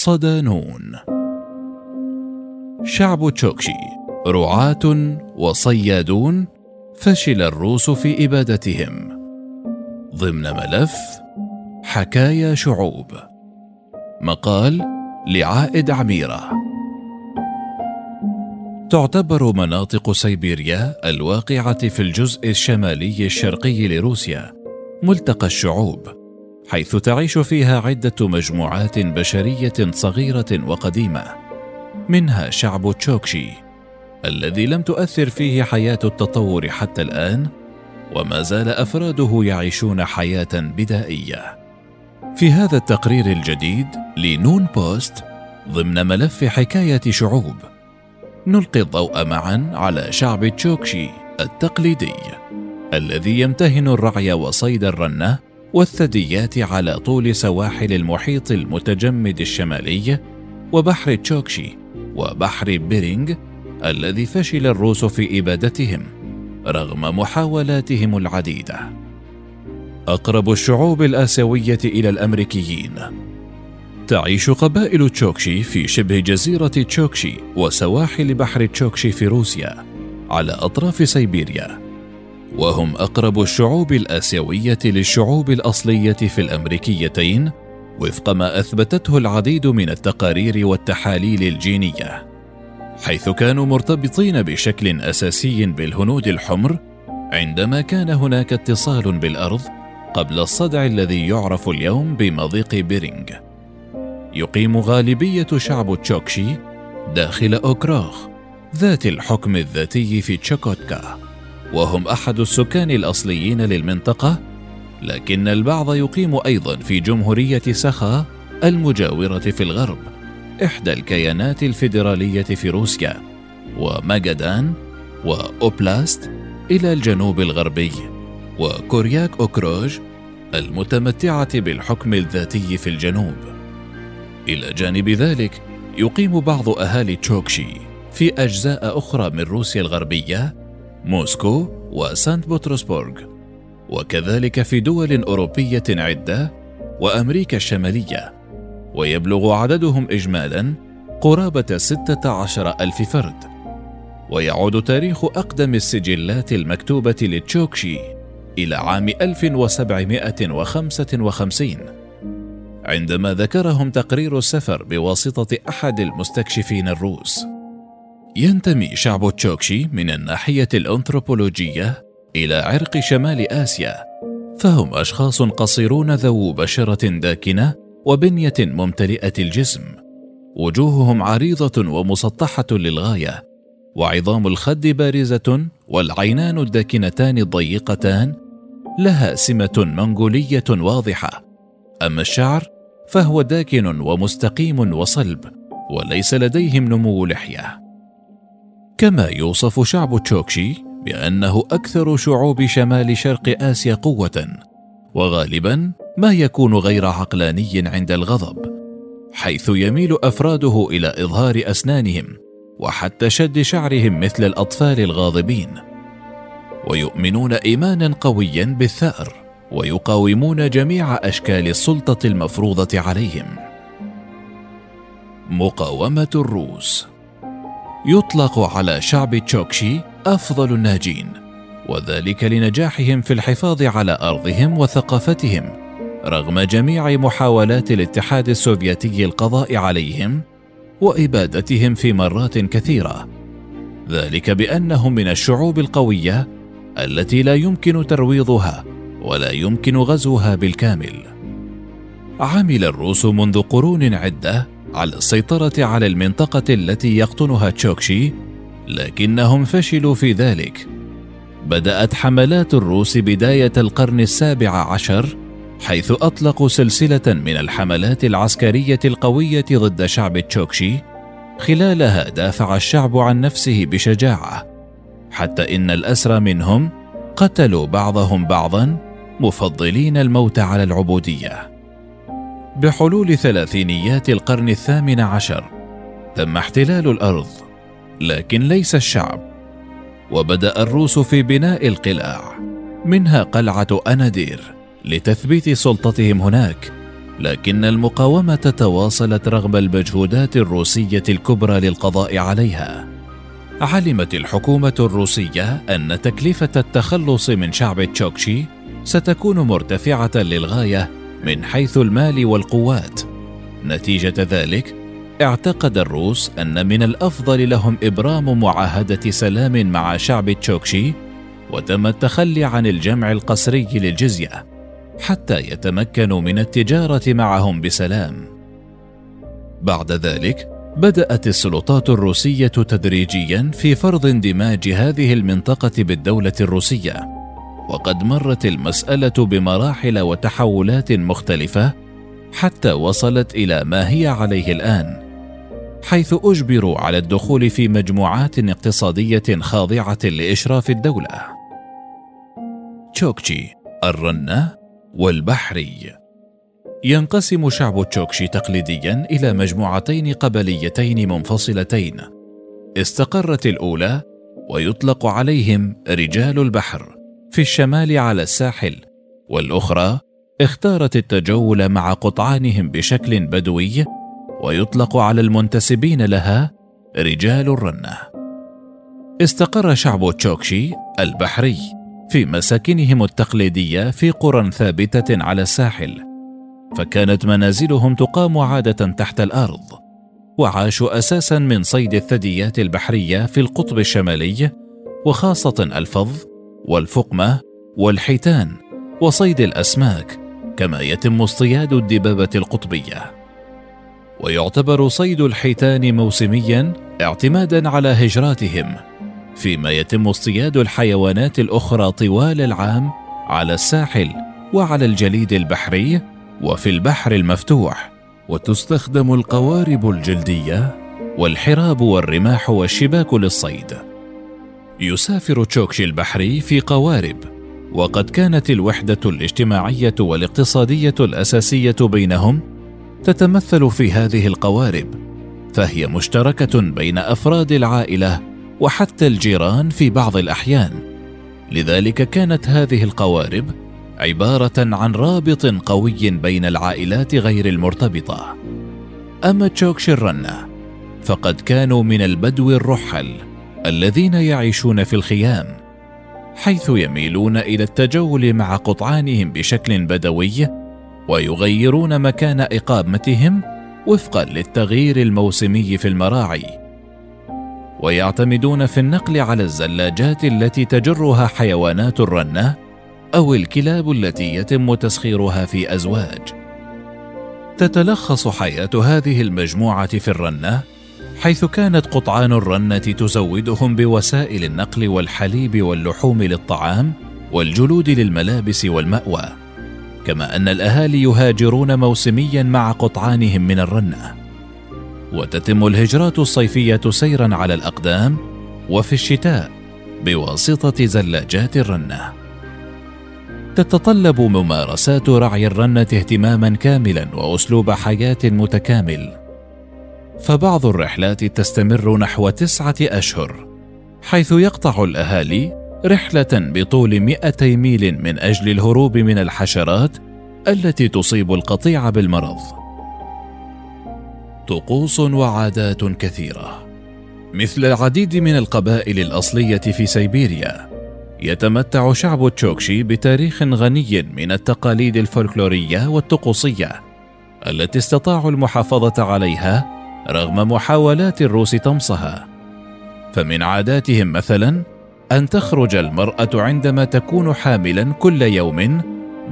صدانون. شعب تشوكشي رعاة وصيادون فشل الروس في إبادتهم. ضمن ملف حكايا شعوب. مقال لعائد عميرة. تعتبر مناطق سيبيريا الواقعة في الجزء الشمالي الشرقي لروسيا ملتقى الشعوب. حيث تعيش فيها عدة مجموعات بشرية صغيرة وقديمة منها شعب تشوكشي الذي لم تؤثر فيه حياة التطور حتى الآن وما زال أفراده يعيشون حياة بدائية. في هذا التقرير الجديد لنون بوست ضمن ملف حكاية شعوب نلقي الضوء معا على شعب تشوكشي التقليدي الذي يمتهن الرعي وصيد الرنة والثدييات على طول سواحل المحيط المتجمد الشمالي وبحر تشوكشي وبحر بيرينغ الذي فشل الروس في إبادتهم رغم محاولاتهم العديدة. أقرب الشعوب الآسيوية إلى الأمريكيين. تعيش قبائل تشوكشي في شبه جزيرة تشوكشي وسواحل بحر تشوكشي في روسيا على أطراف سيبيريا. وهم أقرب الشعوب الآسيوية للشعوب الأصلية في الأمريكيتين وفق ما أثبتته العديد من التقارير والتحاليل الجينية حيث كانوا مرتبطين بشكل أساسي بالهنود الحمر عندما كان هناك اتصال بالأرض قبل الصدع الذي يعرف اليوم بمضيق بيرينغ. يقيم غالبية شعب تشوكشي داخل أوكراخ ذات الحكم الذاتي في تشاكوتكا وهم أحد السكان الأصليين للمنطقة لكن البعض يقيم أيضا في جمهورية سخا المجاورة في الغرب إحدى الكيانات الفيدرالية في روسيا وماجدان وأوبلاست إلى الجنوب الغربي وكورياك أوكروج المتمتعة بالحكم الذاتي في الجنوب. إلى جانب ذلك يقيم بعض أهالي تشوكشي في أجزاء أخرى من روسيا الغربية موسكو وسانت بطرسبورغ وكذلك في دول أوروبية عدة وأمريكا الشمالية ويبلغ عددهم إجمالا قرابة ستة عشر ألف فرد ويعود تاريخ أقدم السجلات المكتوبة لتشوكشي إلى عام 1755 عندما ذكرهم تقرير السفر بواسطة أحد المستكشفين الروس. ينتمي شعب تشوكشي من الناحية الأنثروبولوجية إلى عرق شمال آسيا، فهم أشخاص قصيرون ذو بشرة داكنة وبنية ممتلئة الجسم. وجوههم عريضة ومسطحة للغاية، وعظام الخد بارزة والعينان الداكنتان الضيقتان لها سمة منغولية واضحة أما الشعر فهو داكن ومستقيم وصلب وليس لديهم نمو لحية كما يوصف شعب تشوكشي بأنه أكثر شعوب شمال شرق آسيا قوة وغالبا ما يكون غير عقلاني عند الغضب حيث يميل أفراده إلى إظهار أسنانهم وحتى شد شعرهم مثل الأطفال الغاضبين. ويؤمنون إيمانا قويا بالثأر ويقاومون جميع أشكال السلطة المفروضة عليهم. مقاومة الروس يطلق على شعب تشوكشي أفضل الناجين وذلك لنجاحهم في الحفاظ على أرضهم وثقافتهم رغم جميع محاولات الاتحاد السوفيتي القضاء عليهم وإبادتهم في مرات كثيرة. ذلك بأنهم من الشعوب القوية التي لا يمكن ترويضها ولا يمكن غزوها بالكامل. عمل الروس منذ قرون عدة على السيطرة على المنطقة التي يقطنها تشوكشي لكنهم فشلوا في ذلك. بدأت حملات الروس بداية القرن السابع عشر حيث أطلقوا سلسلة من الحملات العسكرية القوية ضد شعب تشوكشي خلالها دافع الشعب عن نفسه بشجاعة حتى إن الأسرى منهم قتلوا بعضهم بعضا مفضلين الموت على العبودية. بحلول ثلاثينيات القرن الثامن عشر تم احتلال الأرض لكن ليس الشعب. وبدأ الروس في بناء القلاع منها قلعة أنادير لتثبيت سلطتهم هناك لكن المقاومة تواصلت رغم المجهودات الروسية الكبرى للقضاء عليها. علمت الحكومة الروسية أن تكلفة التخلص من شعب تشوكشي ستكون مرتفعة للغاية من حيث المال والقوات. نتيجة ذلك اعتقد الروس أن من الأفضل لهم إبرام معاهدة سلام مع شعب تشوكشي وتم التخلي عن الجمع القسري للجزية حتى يتمكنوا من التجارة معهم بسلام. بعد ذلك بدأت السلطات الروسية تدريجيا في فرض اندماج هذه المنطقة بالدولة الروسية. وقد مرت المسألة بمراحل وتحولات مختلفة حتى وصلت إلى ما هي عليه الآن حيث اجبروا على الدخول في مجموعات اقتصادية خاضعة لإشراف الدولة. تشوكشي الرنه والبحري. ينقسم شعب تشوكشي تقليديا إلى مجموعتين قبليتين منفصلتين. استقرت الأولى ويطلق عليهم رجال البحر. في الشمال على الساحل والأخرى اختارت التجول مع قطعانهم بشكل بدوي ويطلق على المنتسبين لها رجال الرنة. استقر شعب تشوكشي البحري في مساكنهم التقليدية في قرى ثابتة على الساحل فكانت منازلهم تقام عادة تحت الأرض وعاشوا أساسا من صيد الثدييات البحرية في القطب الشمالي وخاصة الفظ والفقمة والحيتان وصيد الأسماك كما يتم اصطياد الدبابة القطبية. ويعتبر صيد الحيتان موسميا اعتمادا على هجراتهم فيما يتم اصطياد الحيوانات الأخرى طوال العام على الساحل وعلى الجليد البحري وفي البحر المفتوح. وتستخدم القوارب الجلدية والحراب والرماح والشباك للصيد. يسافر تشوكشي البحري في قوارب وقد كانت الوحدة الاجتماعية والاقتصادية الأساسية بينهم تتمثل في هذه القوارب فهي مشتركة بين أفراد العائلة وحتى الجيران في بعض الأحيان. لذلك كانت هذه القوارب عبارة عن رابط قوي بين العائلات غير المرتبطة. أما تشوكش الرنة فقد كانوا من البدو الرحل. الذين يعيشون في الخيام حيث يميلون إلى التجول مع قطعانهم بشكل بدوي ويغيرون مكان إقامتهم وفقا للتغيير الموسمي في المراعي. ويعتمدون في النقل على الزلاجات التي تجرها حيوانات الرنة أو الكلاب التي يتم تسخيرها في أزواج. تتلخص حياة هذه المجموعة في الرنة حيث كانت قطعان الرنة تزودهم بوسائل النقل والحليب واللحوم للطعام والجلود للملابس والمأوى كما أن الأهالي يهاجرون موسميا مع قطعانهم من الرنة. وتتم الهجرات الصيفية سيرا على الأقدام وفي الشتاء بواسطة زلاجات الرنة. تتطلب ممارسات رعي الرنة اهتماما كاملا وأسلوب حياة متكامل. فبعض الرحلات تستمر نحو تسعة أشهر حيث يقطع الأهالي رحلة بطول 200 ميل من أجل الهروب من الحشرات التي تصيب القطيع بالمرض. طقوس وعادات كثيرة. مثل العديد من القبائل الأصلية في سيبيريا يتمتع شعب تشوكشي بتاريخ غني من التقاليد الفولكلورية والطقوسية التي استطاعوا المحافظة عليها رغم محاولات الروس طمسها. فمن عاداتهم مثلا أن تخرج المرأة عندما تكون حاملا كل يوم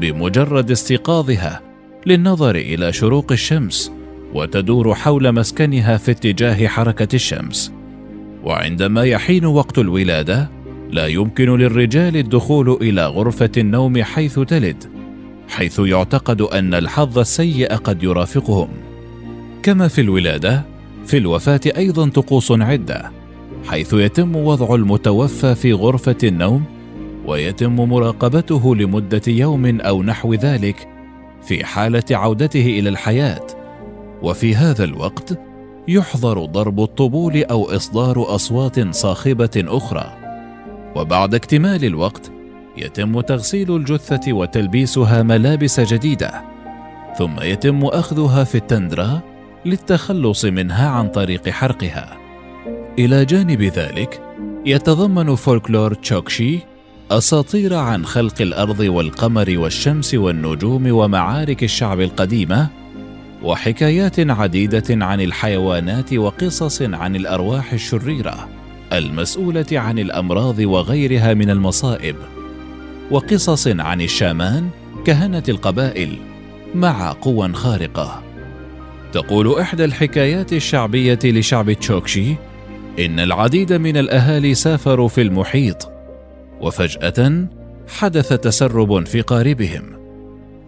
بمجرد استيقاظها للنظر إلى شروق الشمس وتدور حول مسكنها في اتجاه حركة الشمس. وعندما يحين وقت الولادة لا يمكن للرجال الدخول إلى غرفة النوم حيث تلد حيث يعتقد أن الحظ السيء قد يرافقهم. كما في الولادة في الوفاة أيضا طقوس عدة حيث يتم وضع المتوفى في غرفة النوم ويتم مراقبته لمدة يوم أو نحو ذلك في حالة عودته إلى الحياة. وفي هذا الوقت يحظر ضرب الطبول أو إصدار أصوات صاخبة أخرى. وبعد اكتمال الوقت يتم تغسيل الجثة وتلبيسها ملابس جديدة ثم يتم أخذها في التندرا للتخلص منها عن طريق حرقها. إلى جانب ذلك يتضمن فولكلور تشوكشي أساطير عن خلق الأرض والقمر والشمس والنجوم ومعارك الشعب القديمة وحكايات عديدة عن الحيوانات وقصص عن الأرواح الشريرة المسؤولة عن الأمراض وغيرها من المصائب وقصص عن الشامان كهنة القبائل مع قوى خارقة. تقول إحدى الحكايات الشعبية لشعب تشوكشي إن العديد من الأهالي سافروا في المحيط وفجأة حدث تسرب في قاربهم.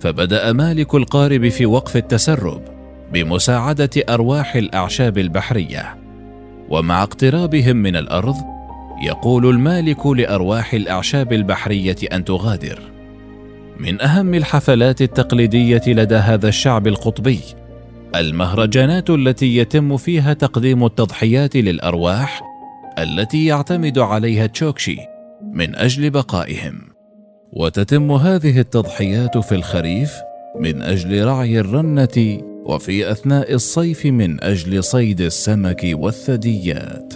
فبدأ مالك القارب في وقف التسرب بمساعدة أرواح الأعشاب البحرية. ومع اقترابهم من الأرض يقول المالك لأرواح الأعشاب البحرية أن تغادر. من أهم الحفلات التقليدية لدى هذا الشعب القطبي المهرجانات التي يتم فيها تقديم التضحيات للأرواح التي يعتمد عليها تشوكشي من أجل بقائهم. وتتم هذه التضحيات في الخريف من أجل رعي الرنة وفي أثناء الصيف من أجل صيد السمك والثدييات.